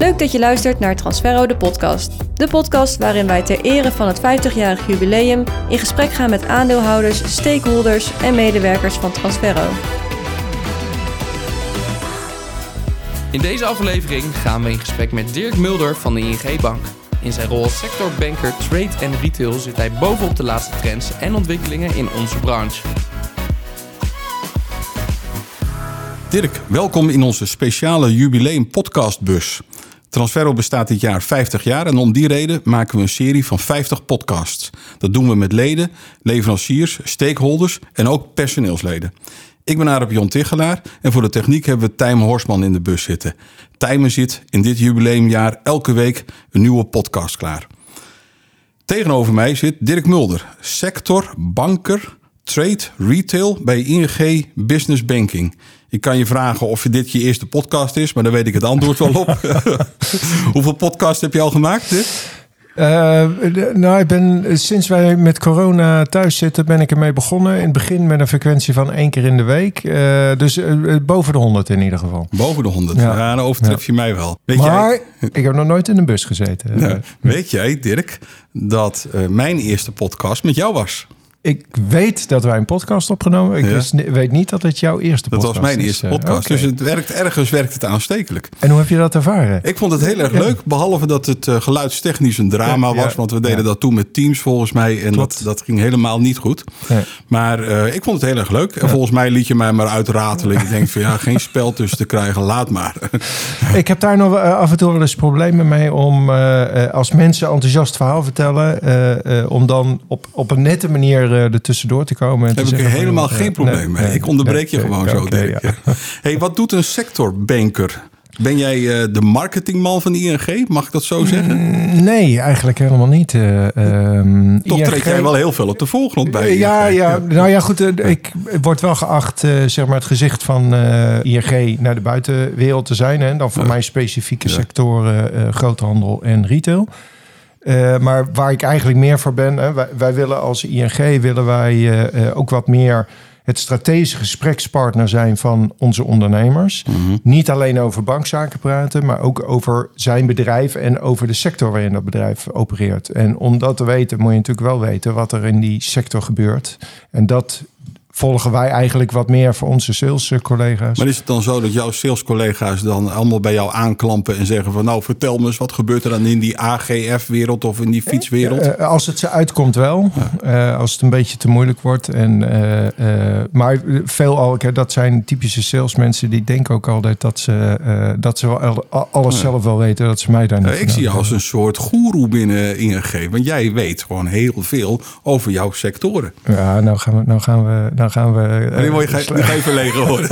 Leuk dat je luistert naar Transferro de podcast. De podcast waarin wij ter ere van het 50-jarig jubileum in gesprek gaan met aandeelhouders, stakeholders en medewerkers van Transferro. In deze aflevering gaan we in gesprek met Dirk Mulder van de ING Bank. In zijn rol als sectorbanker Trade en Retail zit hij bovenop de laatste trends en ontwikkelingen in onze branche. Dirk, welkom in onze speciale jubileum podcastbus. Transferro bestaat dit jaar 50 jaar en om die reden maken we een serie van 50 podcasts. Dat doen we met leden, leveranciers, stakeholders en ook personeelsleden. Ik ben Arep Jon Tichelaar en voor de techniek hebben we Tijmen Horsman in de bus zitten. Tijmen zit in dit jubileumjaar elke week een nieuwe podcast klaar. Tegenover mij zit Dirk Mulder, sector, banker, trade, retail bij ING Business Banking. Ik kan je vragen of dit je eerste podcast is, maar dan weet ik het antwoord wel op. Hoeveel podcasts heb je al gemaakt? Dit? Uh, nou, ik ben sinds wij met corona thuis zitten, ben ik ermee begonnen. In het begin met een frequentie van één keer in de week. Uh, dus uh, boven de 100 in ieder geval. Boven de 100. Ja, ja dan overtref je mij wel. Weet maar jij... ik heb nog nooit in een bus gezeten. Nou, weet jij, Dirk, dat mijn eerste podcast met jou was? Ik weet dat wij een podcast opgenomen. Ik ja. weet niet dat het jouw eerste podcast is. Dat was mijn eerste podcast. Dus het werkt, ergens werkt het aanstekelijk. En hoe heb je dat ervaren? Ik vond het heel erg leuk. Behalve dat het uh, geluidstechnisch een drama was. Want we deden dat toen met Teams volgens mij. En dat, dat ging helemaal niet goed. Maar uh, ik vond het heel erg leuk. En volgens mij liet je mij maar uitratelen. Ik denk van ja, geen spel tussen te krijgen. Laat maar. ik heb daar nog af en toe wel eens problemen mee. Om als mensen enthousiast verhaal vertellen. om dan op, op een nette manier uh, er tussendoor te komen. En heb ik er helemaal geen probleem mee. ik onderbreek je gewoon zo, Dirk. Ja. Hey, wat doet een sectorbanker? Ben jij uh, de marketingman van ING? Mag ik dat zo zeggen? Mm, nee, eigenlijk helemaal niet. Uh, um, Toch ING... trek jij wel heel veel op de voorgrond bij Ja, ja, nou ja, goed. ik word wel geacht zeg maar het gezicht van ING naar de buitenwereld te zijn. Hè. Dan voor mij specifieke sectoren groothandel en retail. Uh, maar waar ik eigenlijk meer voor ben, hè, wij, wij, willen als ING willen wij uh, uh, ook wat meer het strategische gesprekspartner zijn van onze ondernemers. Mm -hmm. Niet alleen over bankzaken praten, maar ook over zijn bedrijf en over de sector waarin dat bedrijf opereert. En om dat te weten, moet je natuurlijk wel weten wat er in die sector gebeurt. En dat volgen wij eigenlijk wat meer voor onze sales-collega's. Maar is het dan zo dat jouw sales-collega's dan allemaal bij jou aanklampen en zeggen van nou vertel me eens wat gebeurt er dan in die AGF-wereld of in die fietswereld? Uh, als het ze uitkomt wel, ja. uh, als het een beetje te moeilijk wordt. En, uh, maar veel al, dat zijn typische salesmensen die denken ook altijd dat ze, dat ze wel alles ja. zelf wel weten, dat ze mij daar niet. ik zie je als een soort goeroe binnen ING, want jij weet gewoon heel veel over jouw sectoren. Ja, nou gaan we, nou gaan we nou gaan we... Uh, nu word je nog even leeg horen.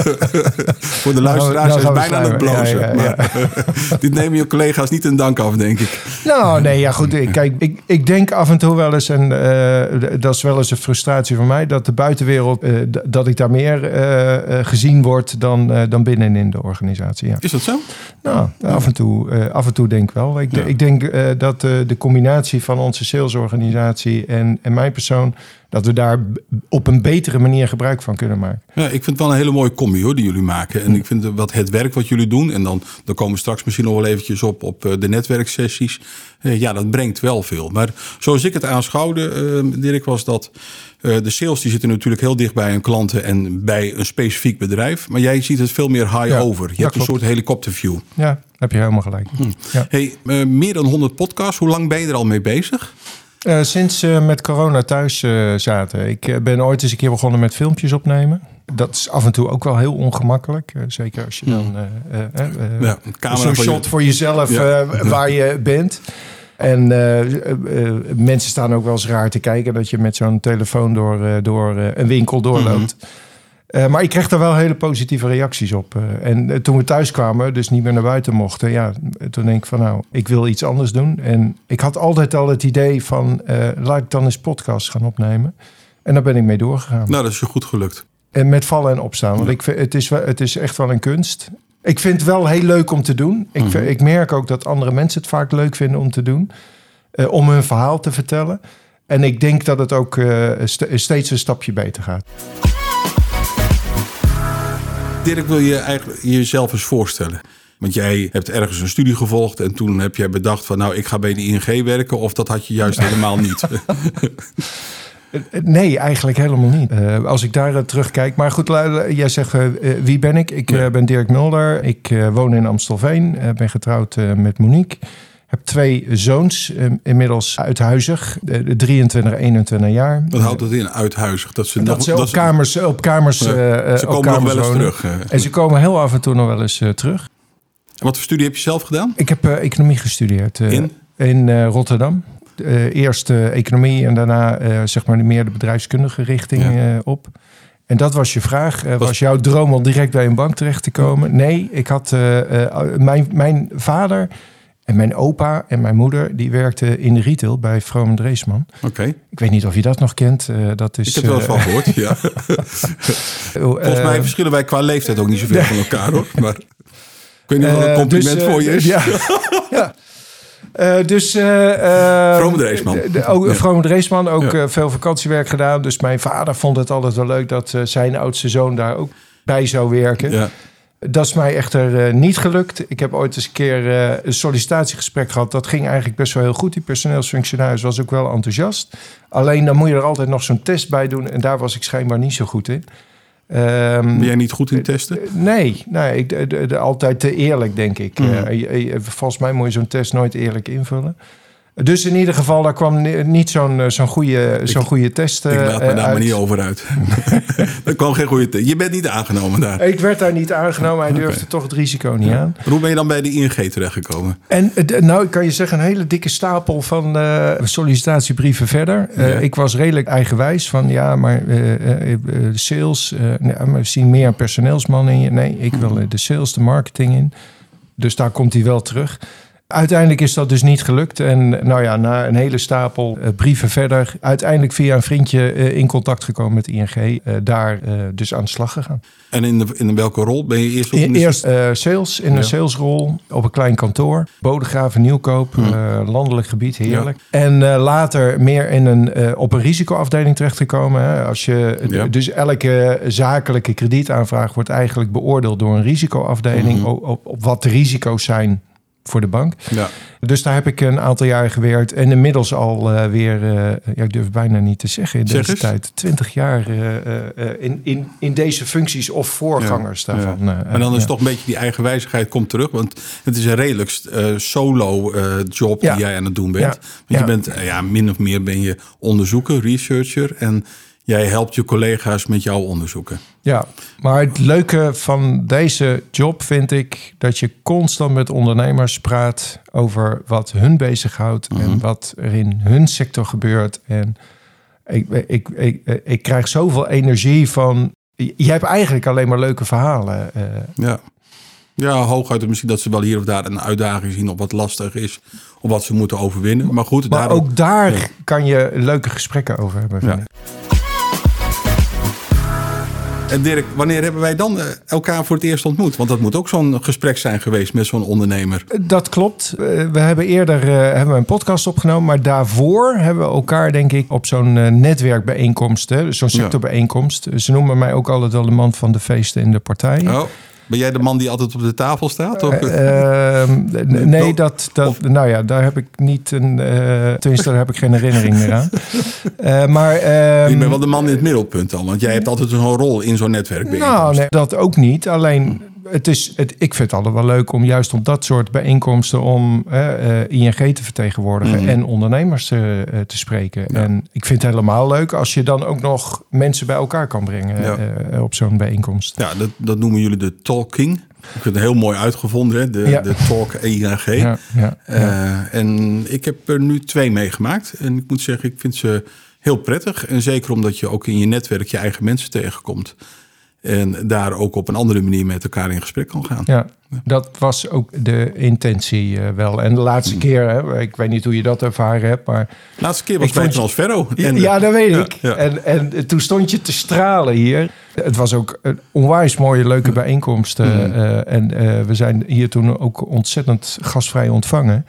Voor de luisteraars nou, nou is bijna aan het blozen. Ja, ja, ja. dit nemen je collega's niet een dank af, denk ik. Nou, nee, ja goed. Kijk, ik, ik denk af en toe wel eens... en uh, dat is wel eens een frustratie van mij... dat de buitenwereld, uh, dat ik daar meer gezien word... dan, dan binnenin de organisatie. Is dat zo? Nou, af en toe, af en toe denk ik wel. Ik, ik denk dat de combinatie van onze salesorganisatie en, en mijn persoon dat we daar op een betere manier gebruik van kunnen maken. Ja, ik vind het wel een hele mooie combi hoor, die jullie maken. En ik vind wat het werk wat jullie doen, en dan, dan komen we straks misschien nog wel eventjes op, op eh, de netwerksessies. Eh, ja, dat brengt wel veel. Maar zoals ik het aanschouwde, uh, Dirk, was dat de sales die zitten natuurlijk heel dicht bij een klanten en bij een specifiek bedrijf. Maar jij ziet het veel meer high ja, over. Je hebt klopt. een soort helikopterview. Ja, heb je helemaal gelijk. Hm. Ja. Hey, meer dan 100 podcasts. Hoe lang ben je er al mee bezig? Uh, sinds we uh, met corona thuis uh, zaten. Ik ben ooit eens een keer begonnen met filmpjes opnemen. Dat is af en toe ook wel heel ongemakkelijk. zeker als je dan ja, zo'n shot voor jezelf ja. waar je bent. En mensen staan ook wel eens raar te kijken dat je met zo'n telefoon door, door een winkel doorloopt. Mm -hmm. Uh, maar ik kreeg daar wel hele positieve reacties op. Uh, en uh, toen we thuis kwamen, dus niet meer naar buiten mochten, ja, toen denk ik van nou, ik wil iets anders doen. En ik had altijd al het idee van, laat ik dan eens podcast gaan opnemen. En daar ben ik mee doorgegaan. Nou, dat is je goed gelukt. En met vallen en opstaan, want ik vind, het, is, het is echt wel een kunst. Ik vind het wel heel leuk om te doen. Ik, -hmm. ik merk ook dat andere mensen het vaak leuk vinden om te doen. om hun verhaal te vertellen. En ik denk dat het ook st steeds een stapje beter gaat. Dirk, wil je eigenlijk jezelf eens voorstellen? Want jij hebt ergens een studie gevolgd en toen heb jij bedacht van nou, ik ga bij de ING werken. Of dat had je juist helemaal niet. Nee, eigenlijk helemaal niet. Uh, als ik daar uh, terugkijk. Maar goed, jij zegt uh, wie ben ik? Ik ben Dirk Mulder. Ik woon in Amstelveen. ben getrouwd met Monique. Heb twee zoons, inmiddels uithuizig. De 23 en 21 jaar. Wat houdt dat in, uithuizig? Dat ze, Dat nog- ze op ze- kamers, op kamers, Ja, eh, ze op komen nog kamers wel eens terug. eh. En ze komen heel af en toe nog wel eens eh, terug. Wat voor studie heb je zelf gedaan? Ik heb eh, economie gestudeerd. eh, In? In eh, Rotterdam. Eh, eerst eh, economie en daarna eh, zeg maar meer de bedrijfskundige richting Ja. eh, op. En dat was je vraag. Eh, was, Was- jouw droom om direct bij een bank terecht te komen? Nee, ik had eh, eh, mijn, mijn vader en mijn opa en mijn moeder... die werkten in de retail bij Vroom Dreesman. Oké, Ik weet niet of je dat nog kent. eh, dat is, ik heb er wel eens eh, van gehoord. Ja. Volgens eh, mij verschillen wij qua leeftijd ook niet zoveel van elkaar hoor. Maar ik weet niet of dat een Eh, compliment dus, eh, voor je is. Ja. ja. Eh, dus... eh, eh, Vrome Dreesman. Ook, Ja. Vrome Dreesman, ook Ja. eh, veel vakantiewerk gedaan. Dus mijn vader vond het altijd wel leuk dat eh, zijn oudste zoon daar ook bij zou werken. Ja. Dat is mij echter eh, niet gelukt. Ik heb ooit eens een keer eh, een sollicitatiegesprek gehad. Dat ging eigenlijk best wel heel goed. Die personeelsfunctionaris was ook wel enthousiast. Alleen dan moet je er altijd nog zo'n test bij doen. En daar was ik schijnbaar niet zo goed in. Ehm, Ben jij niet goed in testen? Nee, nee ik, de, de- de- altijd te eerlijk, denk ik. Eh, je- volgens mij moet je zo'n test nooit eerlijk invullen. Dus in ieder geval, daar kwam ni- niet zo'n eh, zo'n goede, zo'n goede test ik eh, laat me daar maar niet over uit. dat kwam geen goede test. Je bent niet aangenomen daar. Ik werd daar niet aangenomen. Hij durfde toch het risico niet aan. Hoe ben je dan bij de ING terechtgekomen? En eh, nou, ik kan je zeggen, een hele dikke stapel van eh, sollicitatiebrieven verder. Eh, Ja. Ik was redelijk eigenwijs van, ja, maar eh, eh, eh, sales, eh, nee, we zien meer personeelsman in je. Nee, ik wil eh, de sales, de marketing in. Dus daar komt hij wel terug. Uiteindelijk is dat dus niet gelukt. En nou ja, na een hele stapel eh, brieven verder, uiteindelijk via een vriendje eh, in contact gekomen met ING. eh, daar dus aan de slag gegaan. En in, de, in welke rol ben je eerst? op in de- Eerst sales, in Ja. een salesrol op een klein kantoor. Bodegraven, Nieuwkoop, eh, landelijk gebied, heerlijk. En later meer in een, op een risicoafdeling terechtgekomen. Hè. Als je, Ja. Dus elke zakelijke kredietaanvraag wordt eigenlijk beoordeeld door een risicoafdeling. Mhm. op, op, op wat de risico's zijn voor de bank. Ja. Dus daar heb ik een aantal jaar gewerkt. En inmiddels al eh, weer, eh, ja, ik durf bijna niet te zeggen in Zeg deze eens. tijd, 20 jaar eh, in, in, in deze functies of voorgangers Ja, daarvan. ja. En dan is toch een beetje die eigenwijzigheid komt terug. Want het is een redelijk solo job die jij aan het doen bent. Ja. Want je bent, ja, min of meer ben je onderzoeker, researcher. En jij helpt je collega's met jouw onderzoeken. Ja, maar het leuke van deze job vind ik dat je constant met ondernemers praat over wat hun bezighoudt Mhm. en wat er in hun sector gebeurt. En ik, ik, ik, ik, krijg zoveel energie van. Je hebt eigenlijk alleen maar leuke verhalen. eh. Ja. Ja, hooguit misschien dat ze wel hier of daar een uitdaging zien of wat lastig is. Of wat ze moeten overwinnen. Maar goed, Maar daarom- ook daar Ja. kan je leuke gesprekken over hebben. Vind Ja. ik. En Dirk, wanneer hebben wij dan eh, elkaar voor het eerst ontmoet? Want dat moet ook zo'n gesprek zijn geweest met zo'n ondernemer. Dat klopt. Eh, We hebben eerder eh, hebben we een podcast opgenomen, maar daarvoor hebben we elkaar, denk ik, op zo'n eh, netwerkbijeenkomst, hè, zo'n sectorbijeenkomst. Ze noemen mij ook altijd wel de man van de feesten in de partij. Oh, ben jij de man die altijd op de tafel staat? Of? Eh, ehm, nee, dat, dat, Of- nou ja, daar heb ik niet een. eh tenminste, daar heb ik geen herinnering meer aan. Eh, maar. ehm, je bent wel de man in het middelpunt dan. Want jij hebt altijd zo'n rol in zo'n netwerk. Nou, nee, dat ook niet. Alleen, het is, het, ik vind het altijd wel leuk om juist op dat soort bijeenkomsten... om eh, ING te vertegenwoordigen Mhm. en ondernemers eh, eh, te spreken. Ja. En ik vind het helemaal leuk als je dan ook nog mensen bij elkaar kan brengen... Ja. eh, op zo'n bijeenkomst. Ja, dat, dat noemen jullie de talking. Ik vind het heel mooi uitgevonden, hè? De, Ja. de talk ING. Ja, ja, ja. En ik heb er nu twee meegemaakt. En ik moet zeggen, ik vind ze heel prettig. En zeker omdat je ook in je netwerk je eigen mensen tegenkomt. En daar ook op een andere manier met elkaar in gesprek kan gaan. Ja, dat was ook de intentie eh, wel. En de laatste Mm. keer, hè, ik weet niet hoe je dat ervaren hebt, maar... Laatste keer was Ik bij vond je- Transferro. Ja, En, ja, dat weet ja, ik. ja. En, en toen stond je te stralen hier. Het was ook een onwijs mooie, leuke bijeenkomst. eh, Mm. eh, en we zijn hier toen ook ontzettend gastvrij ontvangen.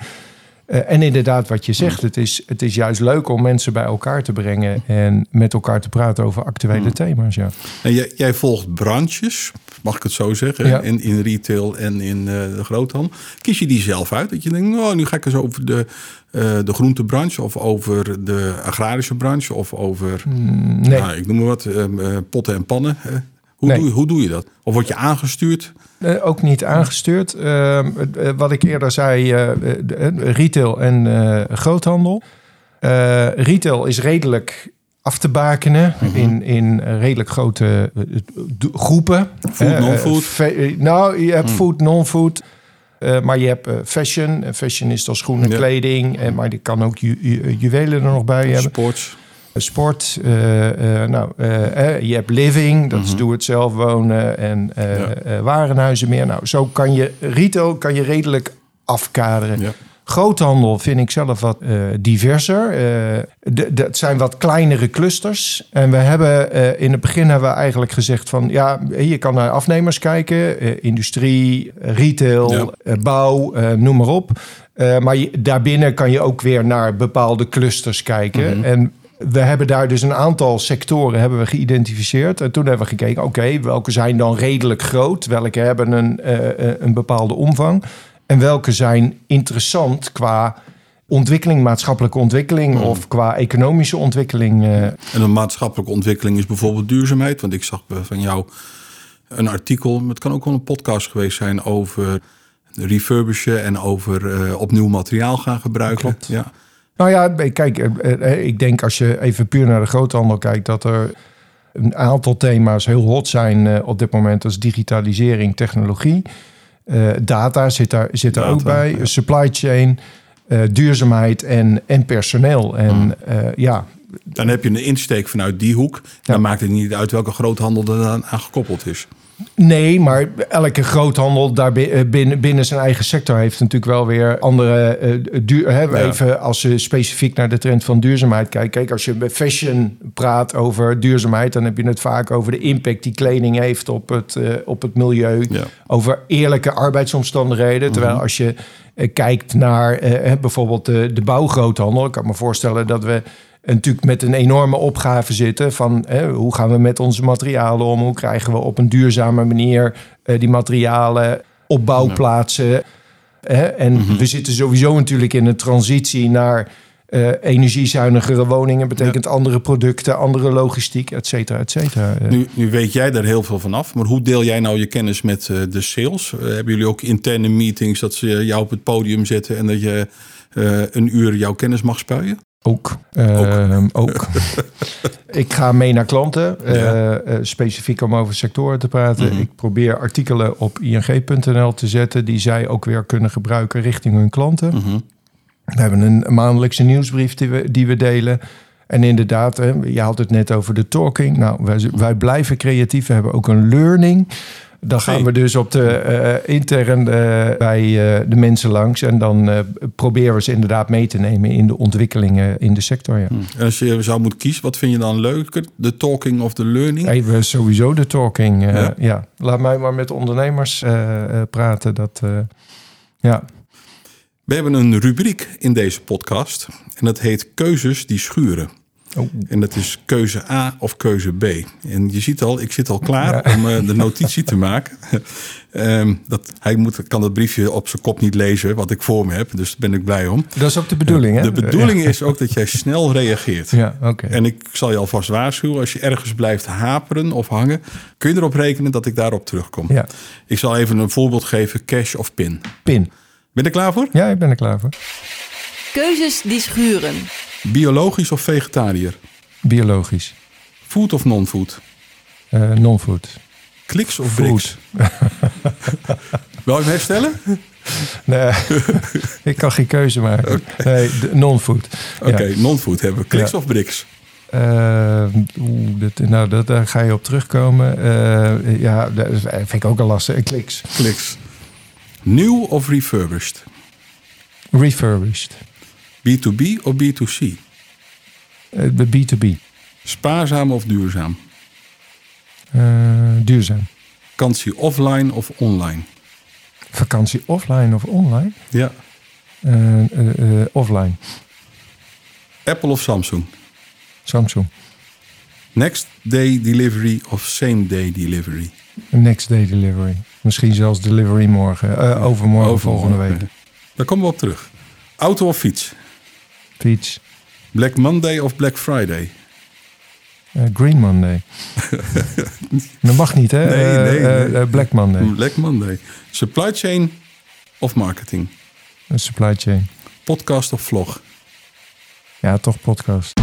Eh, en inderdaad, wat je zegt, het is, het is juist leuk om mensen bij elkaar te brengen en met elkaar te praten over actuele thema's. Ja. En jij, jij volgt branches, mag ik het zo zeggen, Ja. in, in retail en in eh, de groothandel. Kies je die zelf uit? Dat je denkt, oh, nu ga ik eens over de, eh de groentebranche of over de agrarische branche of over, Nee. nou, ik noem maar wat, potten en pannen. Hoe, Nee. doe, je- hoe doe je dat? Of word je aangestuurd? Eh, ook niet aangestuurd. Ehm, eh, wat ik eerder zei, eh, retail en eh, groothandel. Eh, retail is redelijk af te bakenen in, in redelijk grote groepen. Food, non-food? nou, je hebt food, non-food. Eh, maar je hebt fashion. Fashion is dan schoenen, Ja. kleding. En, maar die kan ook ju- ju- juwelen er nog bij hebben. Sports? Sport, eh, eh, nou, eh, je hebt living, dat is doe het zelf wonen en Ja. warenhuizen meer. Nou, zo kan je retail kan je redelijk afkaderen. Ja. Groothandel vind ik zelf wat diverser. De- het zijn wat kleinere clusters. En we hebben in het begin hebben we eigenlijk gezegd van ja, je kan naar afnemers kijken, industrie, retail, Ja. bouw, noem maar op. Maar je, daarbinnen kan je ook weer naar bepaalde clusters kijken. En we hebben daar dus een aantal sectoren hebben we geïdentificeerd. En toen hebben we gekeken, oké, welke zijn dan redelijk groot? Welke hebben een, eh, eh, een bepaalde omvang? En welke zijn interessant qua ontwikkeling, maatschappelijke ontwikkeling of qua economische ontwikkeling? eh. En een maatschappelijke ontwikkeling is bijvoorbeeld duurzaamheid. Want ik zag van jou een artikel, het kan ook wel een podcast geweest zijn over refurbishen en over opnieuw materiaal gaan gebruiken. Klopt. Ja. Nou ja, kijk, eh, eh, ik denk als je even puur naar de groothandel kijkt, dat er een aantal thema's heel hot zijn eh, op dit moment. als digitalisering, technologie. Eh, data zit daar, zit daar Data, ook bij. ja. Supply chain, eh, duurzaamheid en, en personeel. En Hmm. eh, ja, Dan heb je een insteek vanuit die hoek. Dan maakt het niet uit welke groothandel er aan gekoppeld is. Nee, maar elke groothandel daar eh, binnen, binnen zijn eigen sector heeft natuurlijk wel weer andere eh, duur. Hè, Ja. Even als je specifiek naar de trend van duurzaamheid kijkt. Kijk, als je bij fashion praat over duurzaamheid, dan heb je het vaak over de impact die kleding heeft op het, op het milieu. Ja. Over eerlijke arbeidsomstandigheden. Terwijl als je kijkt naar bijvoorbeeld de, de bouwgroothandel, ik kan me voorstellen dat we natuurlijk met een enorme opgave zitten van hè, hoe gaan we met onze materialen om? Hoe krijgen we op een duurzame manier eh, die materialen op bouwplaatsen? Hè? En we zitten sowieso natuurlijk in een transitie naar eh, energiezuinigere woningen. Betekent andere producten, andere logistiek, et cetera, et cetera. Nu, nu weet jij daar heel veel van af. Maar hoe deel jij nou je kennis met eh, de sales? Hebben jullie ook interne meetings dat ze jou op het podium zetten en dat je een uur jouw kennis mag spuien? Ook. Ehm, ook. ik ga mee naar klanten, eh, Ja. eh, specifiek om over sectoren te praten. Ik probeer artikelen op ing.nl te zetten die zij ook weer kunnen gebruiken richting hun klanten. We hebben een maandelijkse nieuwsbrief die we, die we delen. En inderdaad, hè, je had het net over de talking. Nou, wij, wij blijven creatief. We hebben ook een learning. Dan gaan we dus op de eh, intern eh, bij eh, de mensen langs. En dan proberen we ze inderdaad mee te nemen in de ontwikkelingen in de sector. Ja. En als je zou moeten kiezen, wat vind je dan leuker? De talking of de learning? Even sowieso de talking. Ja? ja. Laat mij maar met ondernemers praten. Dat, ja. We hebben een rubriek in deze podcast. En dat heet Keuzes die schuren. Oh. En dat is keuze A of keuze B. En je ziet al, ik zit al klaar om eh, de notitie te maken. Ehm, dat, hij moet, kan dat briefje op zijn kop niet lezen, wat ik voor me heb. Dus daar ben ik blij om. Dat is ook de bedoeling, hè? De bedoeling is ook dat jij snel reageert. Ja, oké. En ik zal je alvast waarschuwen, als je ergens blijft haperen of hangen, kun je erop rekenen dat ik daarop terugkom. Ja. Ik zal even een voorbeeld geven, cash of pin. Pin. Ben je er klaar voor? Ja, ik ben er klaar voor. Keuzes die schuren. Biologisch of vegetariër? Biologisch. Food of non-food? Eh, Non-food. Kliks of Food. bricks? Wil je hem herstellen? Nee, ik kan geen keuze maken. Nee, de- non-food. Oké, Ja. non-food hebben we. Kliks Ja. of bricks? Eh, dat, nou, dat, daar ga je op terugkomen. Eh, ja, dat vind ik ook al lastig. Kliks. Kliks. Nieuw of refurbished? Refurbished. B2B of B2C? Eh, de B2B. Spaarzaam of duurzaam? Eh, duurzaam. Vakantie offline of online? Vakantie offline of online? Ja. Eh, offline. Apple of Samsung? Samsung. Next day delivery of same day delivery? Next day delivery. Misschien zelfs delivery morgen. eh, overmorgen, volgende week. Daar komen we op terug. Auto of fiets? Fiets. Black Monday of Black Friday? Eh, Green Monday. dat mag niet, hè? Nee, Eh, nee, eh, nee. Black Monday. Black Monday. Supply chain of marketing? Een supply chain. Podcast of vlog? Ja, toch podcast.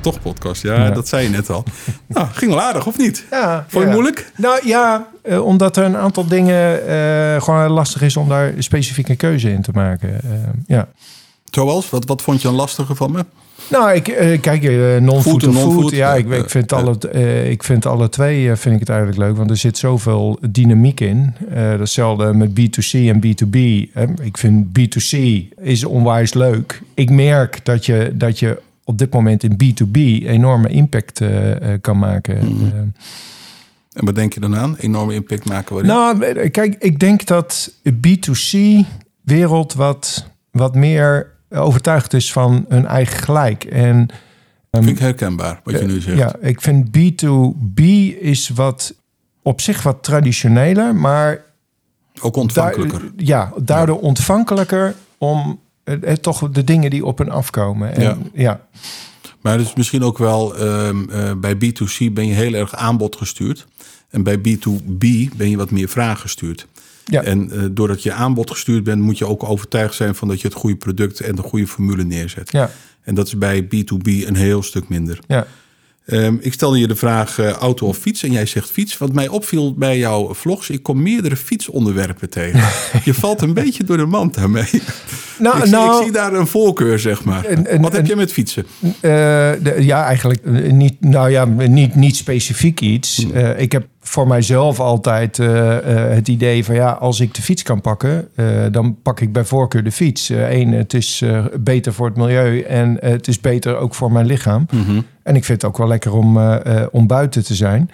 Toch podcast, ja, Ja. dat zei je net al. nou, ging wel aardig, of niet? Ja, Vond je ja. moeilijk? Nou ja, omdat er een aantal dingen gewoon lastig is om daar specifiek een keuze in te maken. Ja. Zoals? Wat, wat vond je een lastige van me? Nou, ik eh, kijk, eh, non-food Food en food. Ja, ik, ik, vind alle, eh, ik vind alle twee vind ik het eigenlijk leuk, want er zit zoveel dynamiek in. Datzelfde met B2C en B2B. hè. ik vind B2C is onwijs leuk. Ik merk dat je, dat je op dit moment in B2B enorme impact kan maken. Mhm. En wat denk je dan aan? Enorme impact maken waarin? Nou, kijk, ik denk dat de B2C-wereld wat, wat meer overtuigd is van hun eigen gelijk. En Vind ik herkenbaar, wat je nu zegt. ja, ik vind B2B is wat op zich wat traditioneler, maar Ook ontvankelijker. ja, daardoor ontvankelijker om eh, eh, toch de dingen die op en afkomen. En, Ja. ja. Maar het is misschien ook wel, ehm, eh, bij B2C ben je heel erg aanbod gestuurd. En bij B2B ben je wat meer vraag gestuurd. Ja. En eh, doordat je aanbod gestuurd bent, moet je ook overtuigd zijn van dat je het goede product en de goede formule neerzet. Ja, En dat is bij B2B een heel stuk minder. ja. Ehm, ik stelde je de vraag eh, auto of fiets en jij zegt fiets. Wat mij opviel bij jouw vlogs, ik kom meerdere fietsonderwerpen tegen. je valt een beetje door de mand daarmee. Nou, ik, zie, nou, ik zie daar een voorkeur, zeg maar. Wat heb je met fietsen? Eh, de- ja, eigenlijk eh, niet, nou ja, niet, niet specifiek iets. Hmm. Ik heb voor mijzelf altijd het idee van ja, als ik de fiets kan pakken, dan pak ik bij voorkeur de fiets. Eén, het is beter voor het milieu en het is beter ook voor mijn lichaam. Mhm. En ik vind het ook wel lekker om, eh, eh, om buiten te zijn.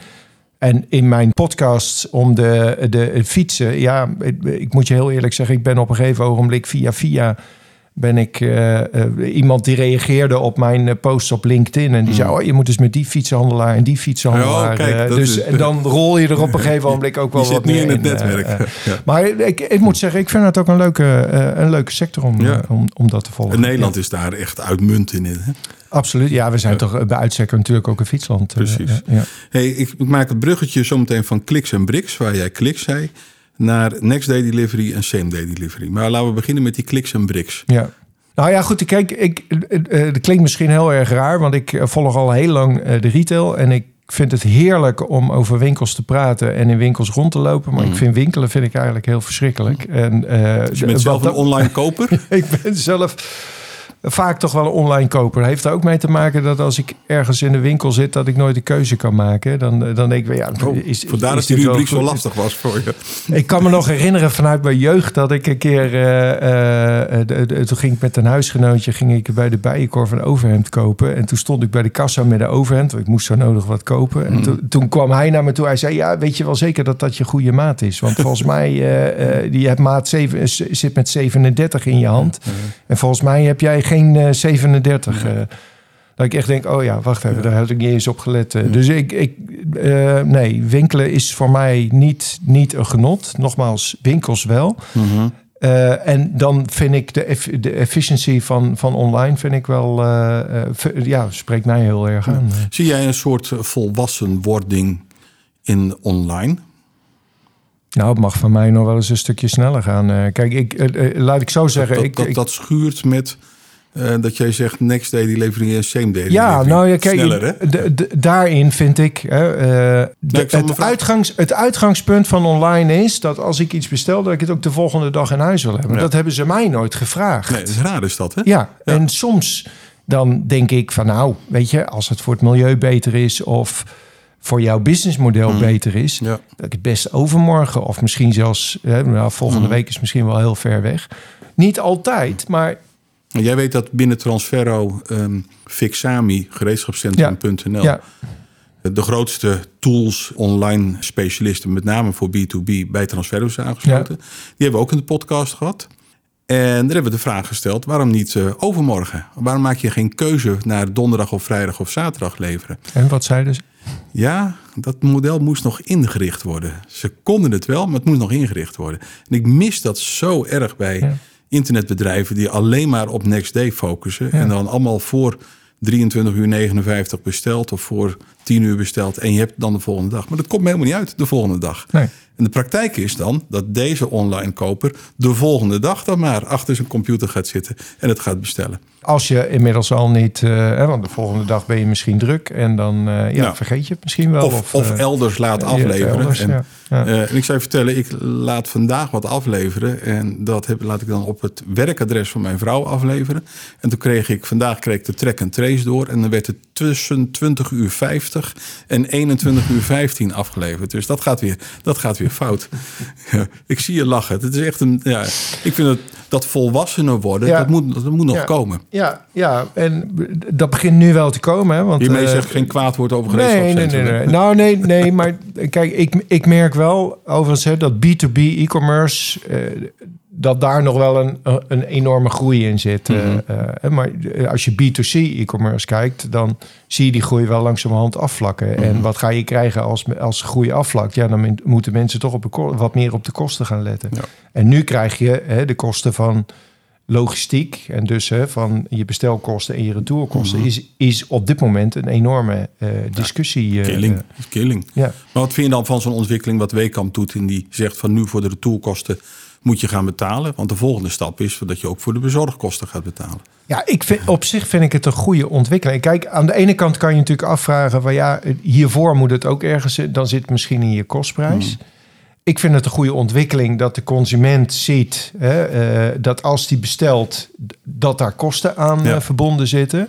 En in mijn podcast om de, de fietsen, ja, ik, ik moet je heel eerlijk zeggen, ik ben op een gegeven ogenblik via via ben ik eh, iemand die reageerde op mijn posts op LinkedIn en die zei, oh, je moet eens met die fietsenhandelaar en die fietsenhandelaar. Hmm. Ja, kijk, dat dus is- en dan rol je er op een gegeven ogenblik ook wel Je zit wat niet meer in het netwerk. Ja. Maar ik, ik moet zeggen, ik vind het ook een leuke, een leuke sector om, Ja. om, om dat te volgen. En Nederland is daar echt uitmuntend in. Hè? Absoluut. Ja, we zijn toch eh, bij uitstek natuurlijk ook een fietsland. eh, Precies. ja, ja. Hey, ik, ik maak het bruggetje zometeen van kliks en bricks, waar jij kliks zei, naar next day delivery en same day delivery. Maar laten we beginnen met die kliks en bricks. Ja. Nou ja, goed. Kijk, ik, eh, eh, dat klinkt misschien heel erg raar, want ik eh, volg al heel lang eh, de retail en ik vind het heerlijk om over winkels te praten en in winkels rond te lopen. Maar ik vind winkelen vind ik eigenlijk heel verschrikkelijk. En, eh, Dus je bent zelf een online koper. ik ben zelf vaak toch wel een online koper. Heeft er ook mee te maken dat als ik ergens in de winkel zit, dat ik nooit de keuze kan maken. Dan, eh, dan denk ik, ja, Oh, is, vandaar is dat die rubriek zo lastig was voor je. Ik kan me nog herinneren vanuit mijn jeugd dat ik een keer... eh, eh, de- de- toen ging ik met een huisgenootje ging ik bij de Bijenkorf een overhemd kopen. En toen stond ik bij de kassa met een overhemd. want Ik moest zo nodig wat kopen. En toen, toen kwam hij naar me toe. Hij zei, ja, weet je wel zeker dat dat je goede maat is? Want volgens mij, eh die hebt maat 7, zit met 37 in je hand. En volgens mij heb jij geen eh 37. eh. Dat ik echt denk, oh ja, wacht even, daar had ik niet eens op gelet. eh. Dus ik, ik eh, nee, winkelen is voor mij niet, niet een genot. Nogmaals, winkels wel. Eh, en dan vind ik de, eff- de efficiëntie van, van online vind ik wel, eh, eh, ja, spreekt mij heel erg aan. Zie jij een soort volwassenwording in online? Nou, het mag van mij nog wel eens een stukje sneller gaan. Eh, kijk, ik, eh, eh, laat ik zo zeggen. dat, ik, dat, ik- dat schuurt met eh, dat jij zegt next day delivery en same day Ja, delivery. nou ja, kijk, Sneller, hè? daarin vind ik... Eh, ik het, uitgangs, het uitgangspunt van online is dat als ik iets bestel... dat ik het ook de volgende dag in huis wil hebben. Ja. Dat hebben ze mij nooit gevraagd. Nee, dat is raar is dat, hè? Ja, en soms dan denk ik van nou, weet je... als het voor het milieu beter is of voor jouw businessmodel beter is... Ja. dat ik het best overmorgen of misschien zelfs... Hè, nou, volgende week is misschien wel heel ver weg. Niet altijd, maar Jij weet dat binnen Transferro ehm Fixami, gereedschapscentrum.nl, ja, de grootste tools online specialisten, met name voor B2B, bij Transferro zijn aangesloten. Die hebben we ook in de podcast gehad. En daar hebben we de vraag gesteld, waarom niet eh, overmorgen? Waarom maak je geen keuze naar donderdag of vrijdag of zaterdag leveren? En wat zeiden ze? Ja, dat model moest nog ingericht worden. Ze konden het wel, maar het moest nog ingericht worden. En ik mis dat zo erg bij. Internetbedrijven die alleen maar op next day focussen. En dan allemaal voor 23 uur 59 besteld of voor 10 uur besteld. En je hebt dan de volgende dag. Maar dat komt me helemaal niet uit de volgende dag. Nee. En de praktijk is dan dat deze online koper de volgende dag dan maar achter zijn computer gaat zitten en het gaat bestellen. Als je inmiddels al niet, eh, want de volgende dag ben je misschien druk en dan eh, ja, Ja. vergeet je het misschien wel. Of, of, eh, elders laat afleveren. elders, en, ja. Ja. en ik zou je vertellen, ik laat vandaag wat afleveren. En dat heb, laat ik dan op het werkadres van mijn vrouw afleveren. En toen kreeg ik, vandaag kreeg ik de track en trace door. En dan werd het tussen 20 uur 50 en 21 uur 15 afgeleverd. Dus dat gaat weer, dat gaat weer fout. Ja, ik zie je lachen. Het is echt een, ja, ik vind het, dat volwassenen worden, Ja. dat, moet, dat moet nog Ja. komen. Ja, ja, en dat begint nu wel te komen. Hè, want, Hiermee eh, zeg ik geen kwaad woord over Nee, nee, nee, nee. Nou, nee, nee, maar kijk, ik, ik merk wel overigens hè, dat B2B e-commerce, eh, dat daar nog wel een, een enorme groei in zit. eh, Mhm. eh, maar als je B2C e-commerce kijkt, dan zie je die groei wel langzamerhand afvlakken. Mhm. En wat ga je krijgen als, als groei afvlakt? Ja, dan moeten mensen toch op de, wat meer op de kosten gaan letten. Ja. En nu krijg je hè, de kosten van logistiek en dus hè, van je bestelkosten en je retourkosten Mhm. is, is op dit moment een enorme eh, discussie. eh, Killing. eh, killing. ja. Maar wat vind je dan van zo'n ontwikkeling wat Wekamp doet... en die zegt van nu voor de retourkosten moet je gaan betalen? Want de volgende stap is dat je ook voor de bezorgkosten gaat betalen. ja, ik vind, op zich vind ik het een goede ontwikkeling. Kijk, aan de ene kant kan je natuurlijk afvragen... Van, ja, hiervoor moet het ook ergens... dan zit het misschien in je kostprijs. Ik vind het een goede ontwikkeling dat de consument ziet... Hè, eh, dat als die bestelt, dat daar kosten aan Ja. eh, verbonden zitten...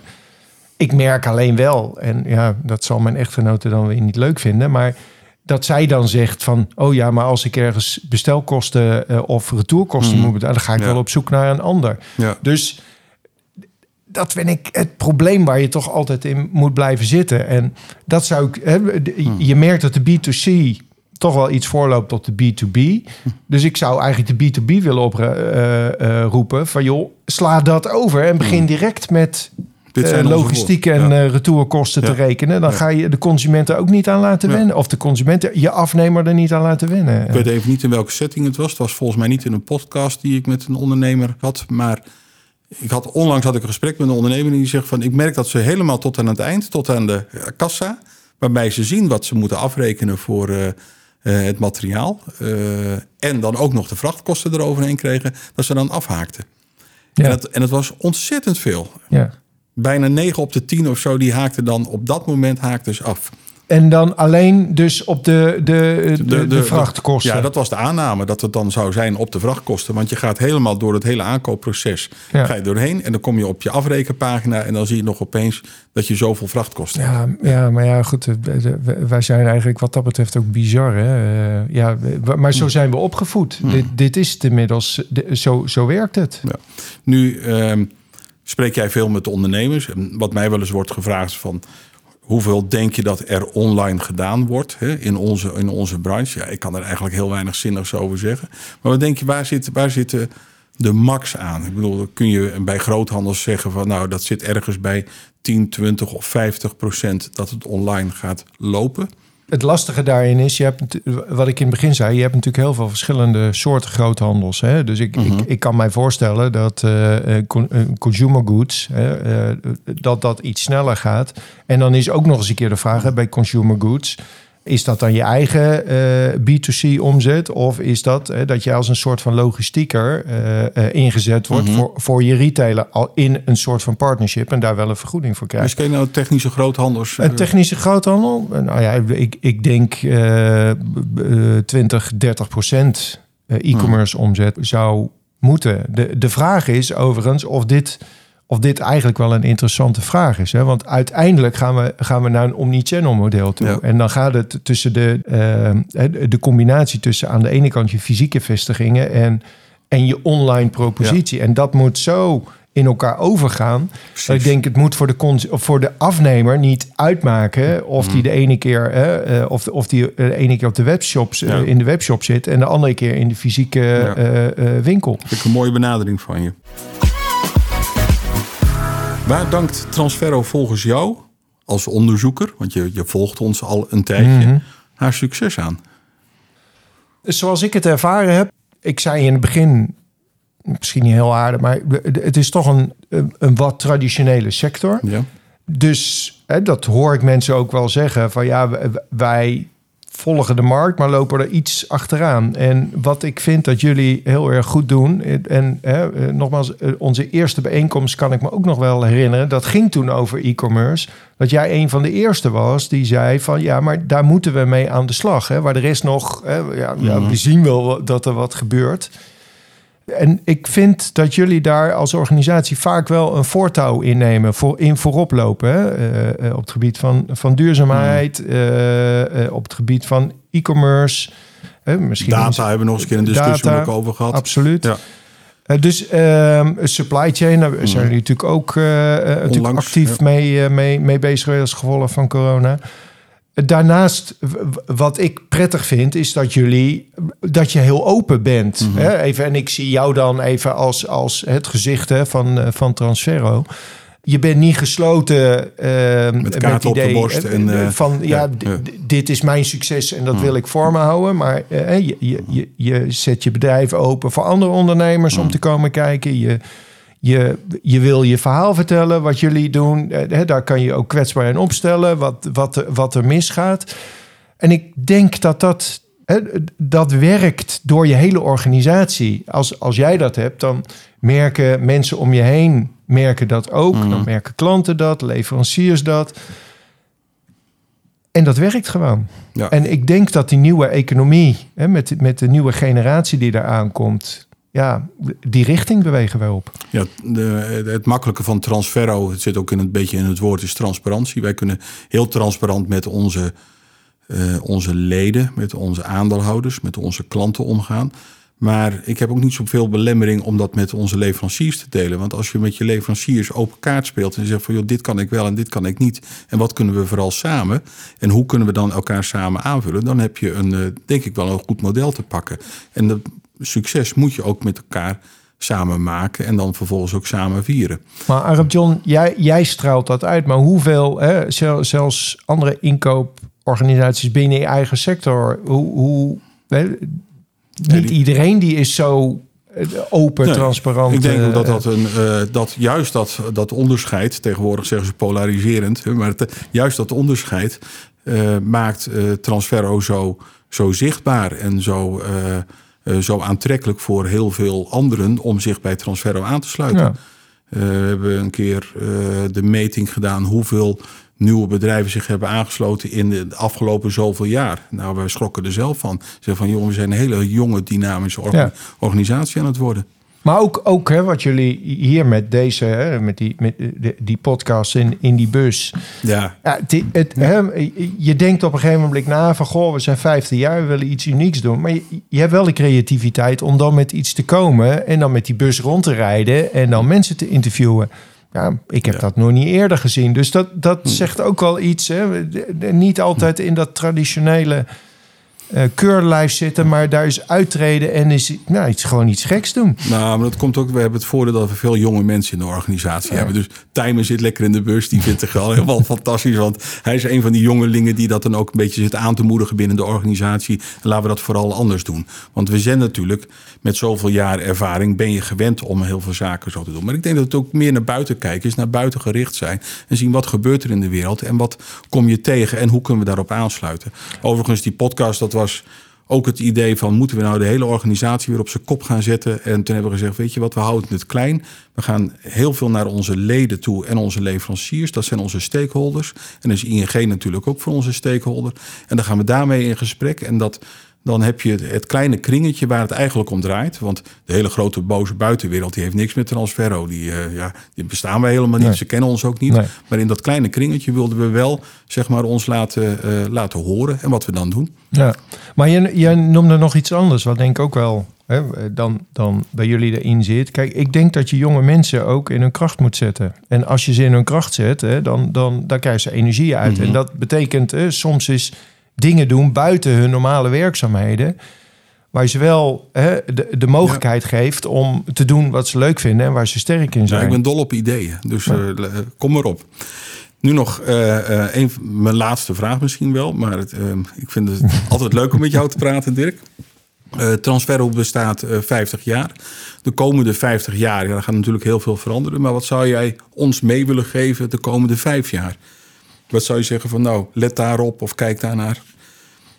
Ik merk alleen wel, en ja, dat zal mijn echtgenote dan weer niet leuk vinden, maar dat zij dan zegt van, oh ja, maar als ik ergens bestelkosten eh, of retourkosten Mhm. moet betalen, dan ga ik Ja. wel op zoek naar een ander. Ja. Dus dat vind ik het probleem waar je toch altijd in moet blijven zitten. En dat zou ik. Hè, Hmm. Je merkt dat de B2C toch wel iets voorloopt op de B2B. Dus ik zou eigenlijk de B2B willen oproepen van joh, sla dat over en begin direct met Onze logistiek en. Ja. eh, retourkosten te rekenen. Dan ga je de consumenten ook niet aan laten wennen. Of de consumenten je afnemer er niet aan laten wennen. Ik weet even niet in welke setting het was. Het was volgens mij niet in een podcast die ik met een ondernemer had. Maar ik had, onlangs had ik een gesprek met een ondernemer die zegt van... ik merk dat ze helemaal tot aan het eind, tot aan de eh, kassa... waarbij ze zien wat ze moeten afrekenen voor het materiaal... en dan ook nog de vrachtkosten eroverheen kregen... dat ze dan afhaakten. Ja. En, het, en het was ontzettend veel. Ja. Bijna 9 op de 10 of zo, die haakten dan op dat moment haakten ze af. En dan alleen dus op de, de, de, de, vrachtkosten. Ja, dat was de aanname dat het dan zou zijn op de vrachtkosten. Want je gaat helemaal door het hele aankoopproces Ja. ga je doorheen. En dan kom je op je afrekenpagina en dan zie je nog opeens dat je zoveel vrachtkosten hebt. Ja, ja, maar ja, goed. eh, Wij zijn eigenlijk wat dat betreft ook bizar. Hè? Eh, ja, maar zo zijn we opgevoed. Dit, dit is het inmiddels. De- Zo, zo werkt het. Ja. Nu ehm, spreek jij veel met ondernemers. Wat mij wel eens wordt gevraagd van... hoeveel denk je dat er online gedaan wordt hè, in, onze, in onze branche? Ja, ik kan er eigenlijk heel weinig zinnigs over zeggen. Maar wat denk je, waar zit, waar zitten de max aan? Ik bedoel, kun je bij groothandels zeggen van... nou, dat zit ergens bij 10, 20 of 50 procent dat het online gaat lopen? Het lastige daarin is, je hebt, wat ik in het begin zei, je hebt natuurlijk heel veel verschillende soorten groothandels. Hè? Dus ik, ik, ik kan mij voorstellen dat eh, eh, eh, consumer goods, hè, dat dat iets sneller gaat. En dan is ook nog eens een keer de vraag hè, bij consumer goods. Is dat dan je eigen eh, B2C omzet? Of is dat hè, dat je als een soort van logistieker eh, eh, ingezet wordt voor, voor je retailer al in een soort van partnership en daar wel een vergoeding voor krijgt? Dus ken je nou technische groothandels? Een technische groothandel? Nou ja, ik, ik denk eh, eh, 20, 30 procent eh, e-commerce omzet zou moeten. De, de vraag is overigens of dit, of dit eigenlijk wel een interessante vraag is. Hè? Want uiteindelijk gaan we, gaan we naar een omnichannel model toe. Ja. En dan gaat het tussen de, eh, de combinatie tussen aan de ene kant je fysieke vestigingen en, en je online propositie. En dat moet zo in elkaar overgaan. Dat ik denk, het moet voor de, voor de afnemer niet uitmaken of Mm. die de ene keer, hè, eh, of, of die de ene keer op de webshops, eh, Ja. in de webshop zit en de andere keer in de fysieke eh, eh, winkel. Vind ik een mooie benadering van je. Waar dankt Transferro volgens jou als onderzoeker, want je, je volgt ons al een tijdje, Mhm. haar succes aan? Zoals ik het ervaren heb, ik zei in het begin, misschien niet heel aardig, maar het is toch een, een, wat traditionele sector. Ja. Dus hè, dat hoor ik mensen ook wel zeggen: van ja, wij volgen de markt, maar lopen er iets achteraan. En wat ik vind dat jullie heel erg goed doen, en hè, eh, nogmaals, eh, onze eerste bijeenkomst kan ik me ook nog wel herinneren. Dat ging toen over e-commerce. Dat jij een van de eerste was die zei van ja, maar daar moeten we mee aan de slag. Hè, waar de rest nog, hè, ja, ja, we zien wel dat er wat gebeurt. En ik vind dat jullie daar als organisatie vaak wel een voortouw innemen, voor, in voorop lopen. Hè? Eh, eh, op het gebied van, van duurzaamheid, eh, eh, op het gebied van e-commerce. Misschien Data hebben we nog eens een keer een discussie Data, ook over gehad. Absoluut. Ja. Dus ehm, supply chain, daar zijn jullie natuurlijk ook natuurlijk actief ja. mee, mee, mee bezig geweest als gevolg van corona. Daarnaast, wat ik prettig vind, is dat jullie dat je heel open bent. Mhm. Hè? Even, en ik zie jou dan even als, als het gezicht hè, van, eh, van Transferro. Je bent niet gesloten eh, Met op de idee, borst eh, en, eh, van ja, dit is mijn succes en dat Mm. wil ik voor me houden. Maar je, je, je, je zet je bedrijf open voor andere ondernemers Mm. om te komen kijken. Je, je, je wil je verhaal vertellen, wat jullie doen. Eh, hè, daar kan je ook kwetsbaar in opstellen, wat, wat, er- wat er misgaat. En ik denk dat dat, hè, dat werkt door je hele organisatie. Als, als jij dat hebt, dan merken mensen om je heen merken dat ook. Mhm. Dan merken klanten dat, leveranciers dat. En dat werkt gewoon. Ja. En ik denk dat die nieuwe economie, hè, met, met de nieuwe generatie die daar aankomt, ja, die richting bewegen we op. Ja, de, het makkelijke van Transferro, het zit ook in een beetje in het woord, is transparantie. Wij kunnen heel transparant met onze, eh, onze leden, met onze aandeelhouders, met onze klanten omgaan. Maar ik heb ook niet zoveel belemmering om dat met onze leveranciers te delen. Want als je met je leveranciers open kaart speelt en je zegt van joh, dit kan ik wel en dit kan ik niet. En wat kunnen we vooral samen? En hoe kunnen we dan elkaar samen aanvullen? Dan heb je een, eh, denk ik wel, een goed model te pakken. En dat succes moet je ook met elkaar samen maken en dan vervolgens ook samen vieren. Maar Arab John, jij, jij straalt dat uit. Maar hoeveel, hè, zel- zelfs andere inkooporganisaties binnen je eigen sector, hoe, hoe hè, niet iedereen die is zo eh, open, Nee, transparant. Ik denk eh, dat, dat, een, eh, dat juist dat, dat onderscheid, tegenwoordig zeggen ze polariserend, maar het, juist dat onderscheid eh, maakt eh, Transferro zo, zo zichtbaar en zo, eh, eh, zo aantrekkelijk voor heel veel anderen om zich bij Transferro aan te sluiten. Ja. Eh, we hebben een keer eh, de meting gedaan hoeveel nieuwe bedrijven zich hebben aangesloten in de afgelopen zoveel jaar. Nou, wij schrokken er zelf van. Ze van, jongen, we zijn een hele jonge, dynamische orga- Ja. organisatie aan het worden. Maar ook, ook hè, wat jullie hier met deze, hè, met die, met de- die podcast in, in die bus. Ja, Ja, het, hè, je denkt op een gegeven moment na van... goh, we zijn 15 jaar, we willen iets unieks doen. Maar je, je hebt wel de creativiteit om dan met iets te komen... en dan met die bus rond te rijden en dan mensen te interviewen. Ja, ik heb Ja. dat nog niet eerder gezien. Dus dat, dat zegt ook wel iets. Hè. Niet altijd in dat traditionele eh keurlijf zitten... maar daar is uittreden en is nou, iets, gewoon iets geks doen. nou, maar dat komt ook. We hebben het voordeel dat we veel jonge mensen in de organisatie hebben. Dus Tijmen zit lekker in de bus. Die vindt het wel helemaal fantastisch. Want hij is een van die jongelingen die dat dan ook een beetje zit aan te moedigen binnen de organisatie. En laten we dat vooral anders doen. Want we zijn natuurlijk met zoveel jaar ervaring ben je gewend om heel veel zaken zo te doen. Maar ik denk dat het ook meer naar buiten kijken is, naar buiten gericht zijn. En zien wat gebeurt er in de wereld en wat kom je tegen en hoe kunnen we daarop aansluiten. Overigens, die podcast, dat was ook het idee van moeten we nou de hele organisatie weer op zijn kop gaan zetten. En toen hebben we gezegd, weet je wat, we houden het klein. We gaan heel veel naar onze leden toe en onze leveranciers. Dat zijn onze stakeholders. En is ING natuurlijk ook voor onze stakeholder. En dan gaan we daarmee in gesprek. En dat, dan heb je het kleine kringetje waar het eigenlijk om draait. Want de hele grote boze buitenwereld die heeft niks met Transferro. Die, eh, ja, die bestaan wij helemaal niet. Nee. Ze kennen ons ook niet. Nee. Maar in dat kleine kringetje wilden we wel zeg maar, ons laten, eh, laten horen. En wat we dan doen. Ja, maar je, je noemde nog iets anders, wat denk ik ook wel hè, dan, dan bij jullie erin zit. Kijk, ik denk dat je jonge mensen ook in hun kracht moet zetten. En als je ze in hun kracht zet, hè, dan, dan, dan krijgen ze energie uit. Mhm. En dat betekent hè, soms is dingen doen buiten hun normale werkzaamheden. Waar je ze wel hè, de, de mogelijkheid geeft om te doen wat ze leuk vinden en waar ze sterk in Ja, zijn. ik ben dol op ideeën, dus eh, le- kom maar op. Nu nog eh, eh, een, mijn laatste vraag misschien wel, maar het, eh, ik vind het altijd leuk om met jou te praten, Dirk. Eh Transferro bestaat eh, 50 jaar. De komende 50 jaar, ja, er gaat natuurlijk heel veel veranderen. Maar wat zou jij ons mee willen geven de komende vijf jaar? Wat zou je zeggen van nou, let daarop of kijk daarnaar?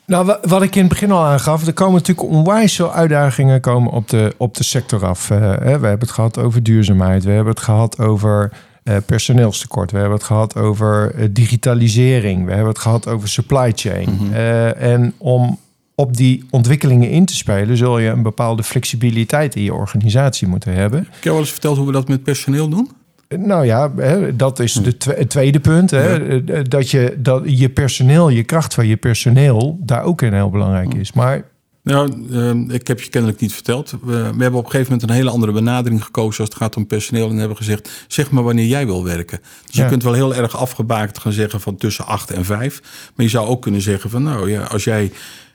Nou, wa- wat ik in het begin al aangaf, er komen natuurlijk onwijs veel uitdagingen komen op de, op de sector af. Eh, we hebben het gehad over duurzaamheid, we hebben het gehad over eh, personeelstekort, we hebben het gehad over eh, digitalisering, we hebben het gehad over supply chain. Eh, en om op die ontwikkelingen in te spelen, zul je een bepaalde flexibiliteit in je organisatie moeten hebben. Heb je al eens verteld hoe we dat met personeel doen? Nou ja, dat is het tweede punt. Hè, eh, Dat, je, dat je personeel, je kracht van je personeel, daar ook in heel belangrijk is. Maar Nou, eh, ik heb je kennelijk niet verteld. We, hebben op een gegeven moment een hele andere benadering gekozen als het gaat om personeel. En hebben gezegd, zeg maar wanneer jij wil werken. Dus je kunt wel heel erg afgebakend gaan zeggen van tussen acht en vijf. Maar je zou ook kunnen zeggen van nou ja, als jij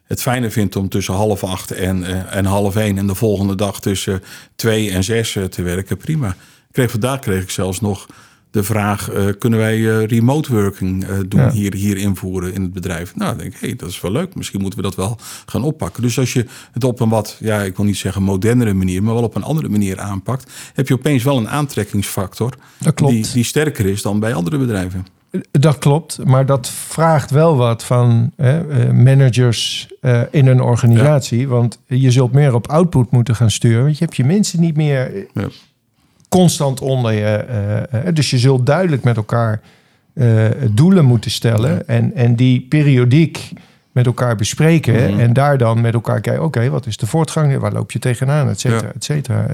het fijner vindt om tussen half acht en, eh, en half één... en de volgende dag tussen twee en zes eh, te werken, prima. Kreeg, vandaag kreeg ik zelfs nog de vraag... eh, kunnen wij eh, remote working eh, doen Ja. hier, hier invoeren in het bedrijf? Nou, dan denk ik, hé, dat is wel leuk. Misschien moeten we dat wel gaan oppakken. Dus als je het op een wat, ja, ik wil niet zeggen modernere manier... maar wel op een andere manier aanpakt... heb je opeens wel een aantrekkingsfactor... Dat klopt. Die, die sterker is dan bij andere bedrijven. Dat klopt, maar dat vraagt wel wat van hè, managers in een organisatie. Want je zult meer op output moeten gaan sturen. Want je hebt je mensen niet meer Ja. Constant onder je. eh, eh, dus je zult duidelijk met elkaar eh, doelen moeten stellen. En, en die periodiek met elkaar bespreken. Mhm. En daar dan met elkaar kijken, oké, wat is de voortgang? Waar loop je tegenaan? Et cetera, Ja. et cetera.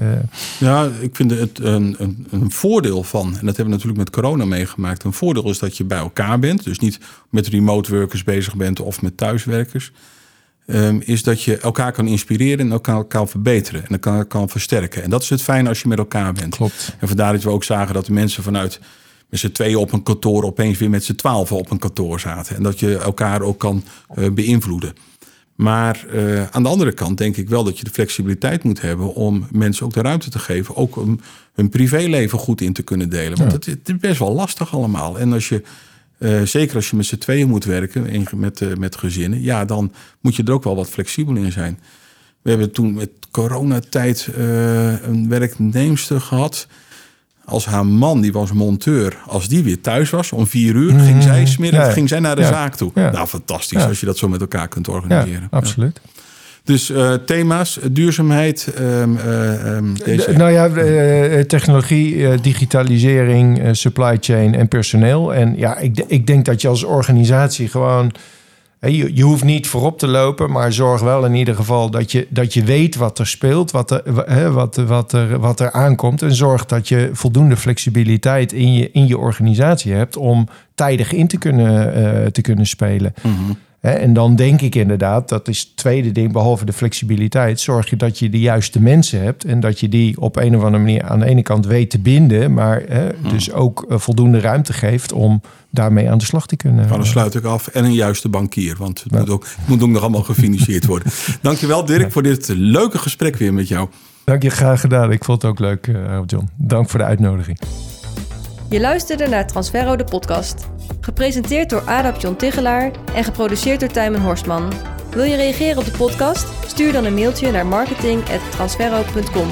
Ja, ik vind het een, een, een voordeel van, en dat hebben we natuurlijk met corona meegemaakt. Een voordeel is dat je bij elkaar bent. Dus niet met remote workers bezig bent of met thuiswerkers. Ehm, is dat je elkaar kan inspireren en elkaar kan verbeteren. En elkaar kan versterken. En dat is het fijne als je met elkaar bent. Klopt. En vandaar dat we ook zagen dat de mensen vanuit met z'n tweeën op een kantoor opeens weer met z'n twaalf op een kantoor zaten. En dat je elkaar ook kan eh, beïnvloeden. Maar eh, aan de andere kant denk ik wel dat je de flexibiliteit moet hebben om mensen ook de ruimte te geven. Ook om hun privéleven goed in te kunnen delen. Want het, het is best wel lastig allemaal. En als je, eh, zeker als je met z'n tweeën moet werken, in- met, eh, met gezinnen, ja, dan moet je er ook wel wat flexibel in zijn. We hebben toen met coronatijd eh een werknemster gehad. Als haar man, die was monteur, als die weer thuis was om vier uur, ging zij smiddag Mhm. Ja. ging zij naar de Ja. zaak toe. Ja. Nou, fantastisch als je dat zo met elkaar kunt Ja, organiseren. absoluut. Dus eh, thema's, eh, duurzaamheid, ehm, eh, ehm, deze, De- nou ja, eh, technologie, eh, digitalisering, eh, supply chain en personeel. En ja, ik, ik denk dat je als organisatie gewoon... Je, je hoeft niet voorop te lopen, maar zorg wel in ieder geval dat je, dat je weet wat er speelt, wat er, wat, wat, er, wat er aankomt. En zorg dat je voldoende flexibiliteit in je, in je organisatie hebt om tijdig in te kunnen, eh, te kunnen spelen. Hè, En dan denk ik inderdaad, dat is het tweede ding, behalve de flexibiliteit, zorg je dat je de juiste mensen hebt en dat je die op een of andere manier aan de ene kant weet te binden, maar hè, dus ook eh, voldoende ruimte geeft om daarmee aan de slag te kunnen. Nou, dan sluit ik af. En een juiste bankier, want het moet, ook, het moet ook nog allemaal gefinancierd worden. Dankjewel Dirk voor dit leuke gesprek weer met jou. Dank je, graag gedaan. Ik vond het ook leuk, eh, John. Dank voor de uitnodiging. Je luisterde naar Transferro de podcast. Gepresenteerd door Adap John Tigelaar en geproduceerd door Tijmen Horstman. Wil je reageren op de podcast? Stuur dan een mailtje naar marketing.transferro.com.